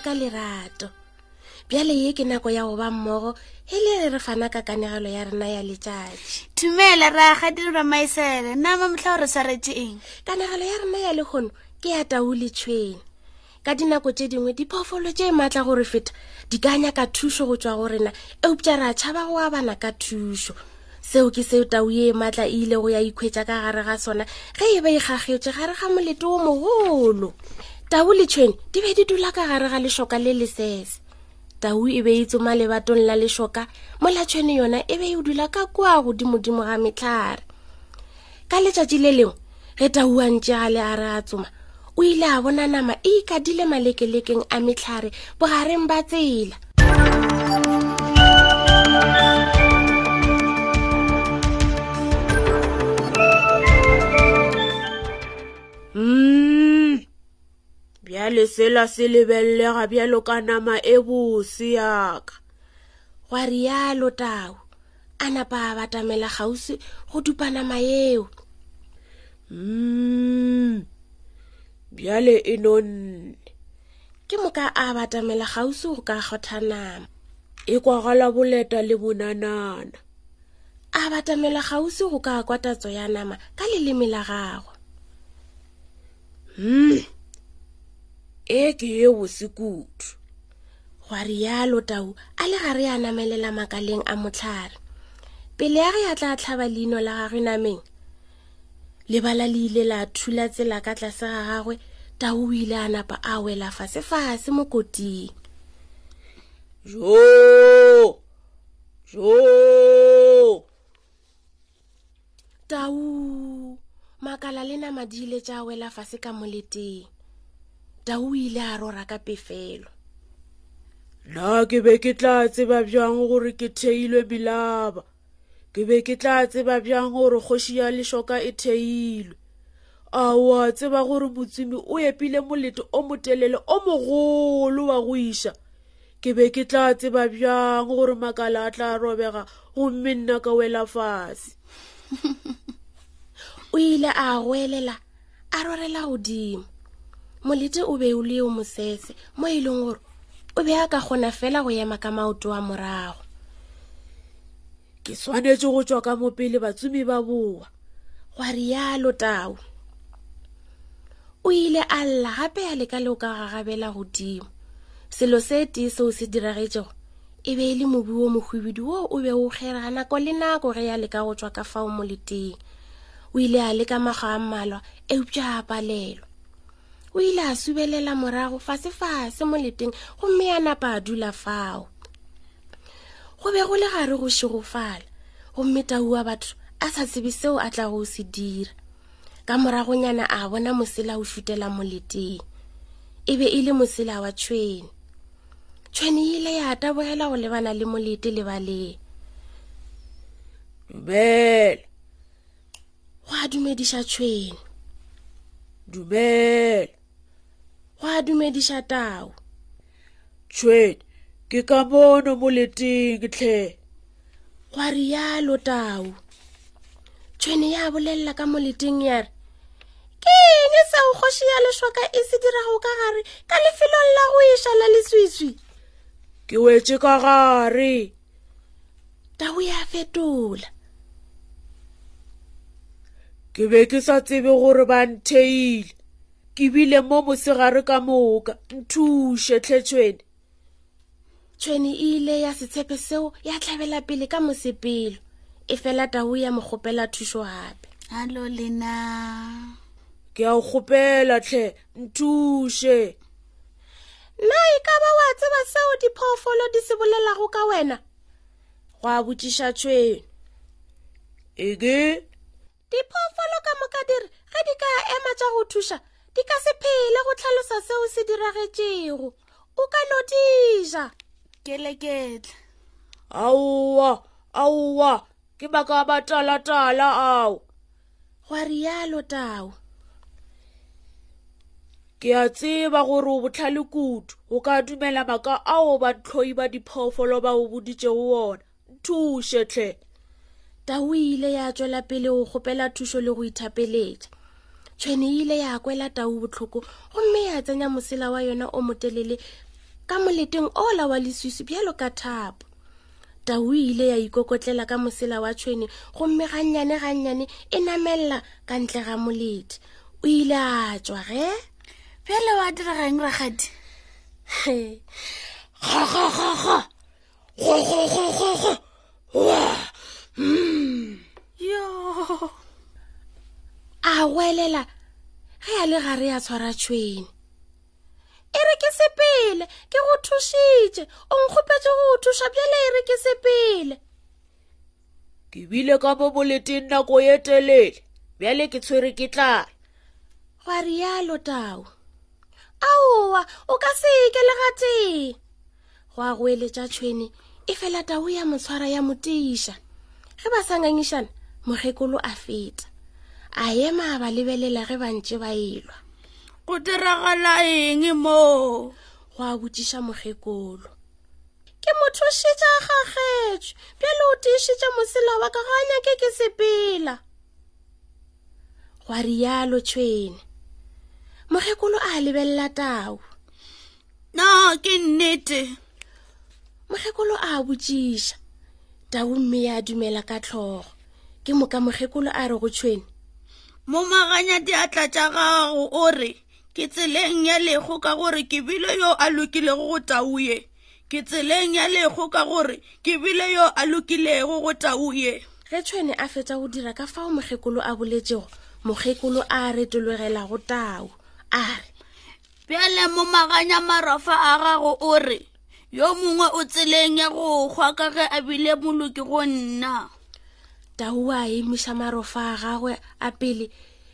ka lerato bjale ye ke nako ya go ba mmogo e le re re fana ka kanegelo ya rena ya letšatši thumela ra ga dirwa maisele nama motlha o re swaretse eng kanegelo ya rena ya lekgono ke ya tau le tšhwene ka dinako tše dingwe diphoofolo tše maatla gore feta di ka nyaka thušo go tswa go rena eupša re a tšhaba go abana ka thušo seo ke seo tau ye e maatla e ile go ya ikhwetša ka gare ga sona ge e be e kgagetše gare ga molete o mogolo tau le tšhwene di be di dula ka gare ga lešoka le lesese tau e be e tsoma lebatong la lešoka mo la tšhwene yona e be e dula ka kua godimodimo ga metlhare ka letšatši le lengwe ge tauantše a le a re a tsoma o ile a bona nama e ikadile malekelekeng a metlhare bogareng ba tsela bjale sela se lebellega bjalo ka nama e bose yaka gwa rialo tau a napa a batamela kgauswi go dupa nama eo mm bjale e nonne ke moka a batamela kgauswi go ka kgotha nama e kwagala boleta le bonanana a batamela kgauswi go ka kwa tatso ya nama ka leleme la gagwe Hmm, e ke ye bose kudu gwa rialo tau a le gare a namelela makaleng a motlhare pele ya ge a tla tlhaba leino la gagwe nameng lebala le ile la thula tsela ka tlase ga gagwe tau o ile a napa a wela fasefase mo koting joo joo tau makala le nama di ile tša wela fase ka moleteng tau o ile a rora ka pefelo na ke be ke tla tseba bjang gore ke theilwe bilaba ke be ke tla tseba bjang gore kgoši ya lešoka e theilwe a wa tseba gore motsimi o epile molete o motelele o mogolo wa go iša ke be ke tla tseba bjang gore makala a tla robega gomme nna ka wela fase o ile a goelela a rorela godimo molete o be o le o mosese mo e leng gore o be a ka kgona fela go ema ka maoto a morago ke swanetše go tšwa ka mopele batsumi ba bowa gwa rialo tau o ile a lla gape a leka le o ka gagabela godimo selo se tee seo se diragetšego e be e le mobi wo mohwibidu wo o be o kgera nako le nako ge ya leka go tšwa ka fao moleteng o ile a leka makgwa a mmalwa eupša a palelwa o ile a subelela morago fasefase mo leteng gomme ya napa a dula fao go be go le gare go šegofala gomme tau wa batho a sa tsebe seo a tlago o se dira ka moragonyana a bona mosela o šutela moleteng e be e le mosela wa tšhwene tšhwene e ile ya tabogela go lebana le molete lebaleng dumela go a dumediša tšhwene dumela go a dumediša tao tšhwene ke ka mono mo leteng tlhe go a rialo tao tšhwene ya bolelela ka mo leteng ya re ke eng e seo kgoši ya lešoka e se dirago ka gare ka lefelong la go eša la leswiswi ke wetse ka gare tau ya fetola ke be ke sa tsebe gore ba ntheile ke bile mo mosegare ka moka nthuše tlhetšhwene tšhwene e ile ya setshepe seo ya tlhabela pele ka mosepelo e fela tau ya mo kgopela thušo gape alo lena ke a o kgopela tlhe nthuše Na e ka ba wa tseba seo diphoofolo di se bolelago ka wena? Gwa botšiša tšhweno. Eke? Diphoofolo ka moka dire ge di ka ema tša go thuša di ka se phele go tlhalosa seo se diragetšego o ka no dija keleketla aowa aowa ke baka ba talatala ao gwa rialo tau ke a tseba gore o botlhale kudu o ka dumela maka ao bantlhoi ba diphoofolo ba o boditšego ona thuše tlhe tau e ile ya tswela pele go kgopela thušo le go ithapeletša tshwene e ile ya kwela tau botlhoko gomme ya tsenya mosela wa yona o motelele ka moleteng ola wa leswiswi bjalo ka thapo tau o ile ya ikokotlela ka mosela wa tšhwene gomme gannyane gannyane e namelela ka ntle ga moledi o ile a tswa ge bjale wa dirageng ragadi kgokgokgokgo kgokgokgokgo wa mm. yo a welela ge a le gare ya tshwara tšhwene e re ke sepele ke go thušitše o nkgopetše go go thuša bjale e re ke sepele ke bile ka bo boleteng nako ye telele bjale ke tshwere ke tlala gwa rialo tau aowa o ka se ke legatee go a goeletša tšhwene e fela tau ya motshwara ya motiiša ge ba sa ngangišana mokgekolo a feta a ema a ba lebelela ge ba ntše ba elwa go diragala eng moo go a botšiša mokgekolo ke mothošetša gagetswe bjale o tiišitše mosela wa ka ga a nyake ke sepela gwa rialo tšhwene mokgekolo a lebelela tau no ke nnete mokgekolo a botšiša tau mme ya dumela ka tlhogo ke moka mokgekolo a re go tšhwene momaganya diatla tša gago o re ke tseleng ya lego ka gore ke bile yo a lokilego go tau ye ke tseleng ya lego ka gore ke bile yo a lokilego go tau ye ge tšhwene a fetsa go dira ka fao mokgekolo a boletšego mokgekolo a retologela go tau a re bjale momaganya marafa a gago o re yo mongwe o tseleng ya go kgwa ka ge a bile moloki go nna taua a emiša marofa a gagwe a pele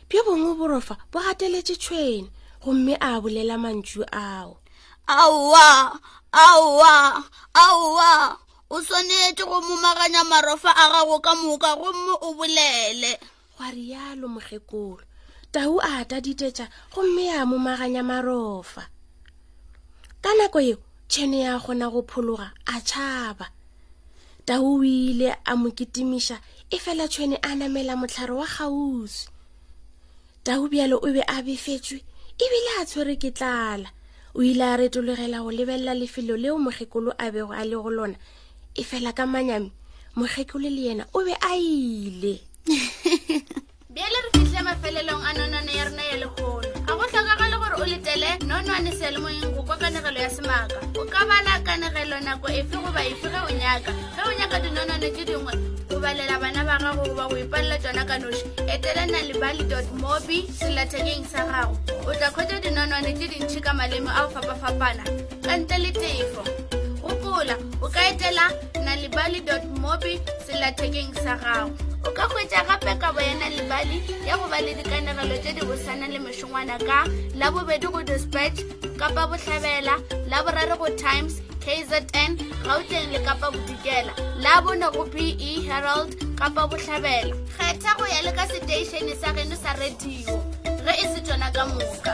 bjo bongwe borofa bo gateletse tšhwene gomme a bolela mantšu ao aowa aowa aowa o swanetše go momaganya marofa a gago ka moka gomme o bolele gwa rialo mokgekolo tau a ata ditetša gomme ya momaganya marofa ka nako yeo tšhene ya kgona go phologa a tšhaba tau o ile a mo kitimiša e fela tšhwene a namela motlhare wa gausi tau bjalo o be a befetswe ebile a tshwere ke tlala o ile a retologela go lebelela lefelo leo mokgekolo a bego a le go lona e fela ka manyami mokgekole le yena o be a ile bjale re fitlhe mafelelong a nonwane ya rona ya lekgolo ga go tlhokagale gore o letele nonwane sealemoyeng go kwa kanegelo ya semaka o ka bala kanegelo nako efe goba efe ge o nyaka ge o nyaka dinonwane tse dingwe o balela bana ba gago goba go ipalela tsona ka noši etela na le bali dot mobi selathekeng sa gago o tla kgwetsa dinonwane tse dintšhi ka maleme a go fapafapana ka ntle le tefo gopola o ka etela nalibali mobi selathekeng sa gago o ka hwetša gape kabo ya nalibali ya go ba le dikanegelo tše di bosana le mešongwana ka la bobedi go dispatch kapa bohlabela la boraro go times kzn gauteng le kapa bodikela la bone go be herald kapa bohlabela kgetha go ya le ka seteišene sa geno sa radio ge e se tsona ka moka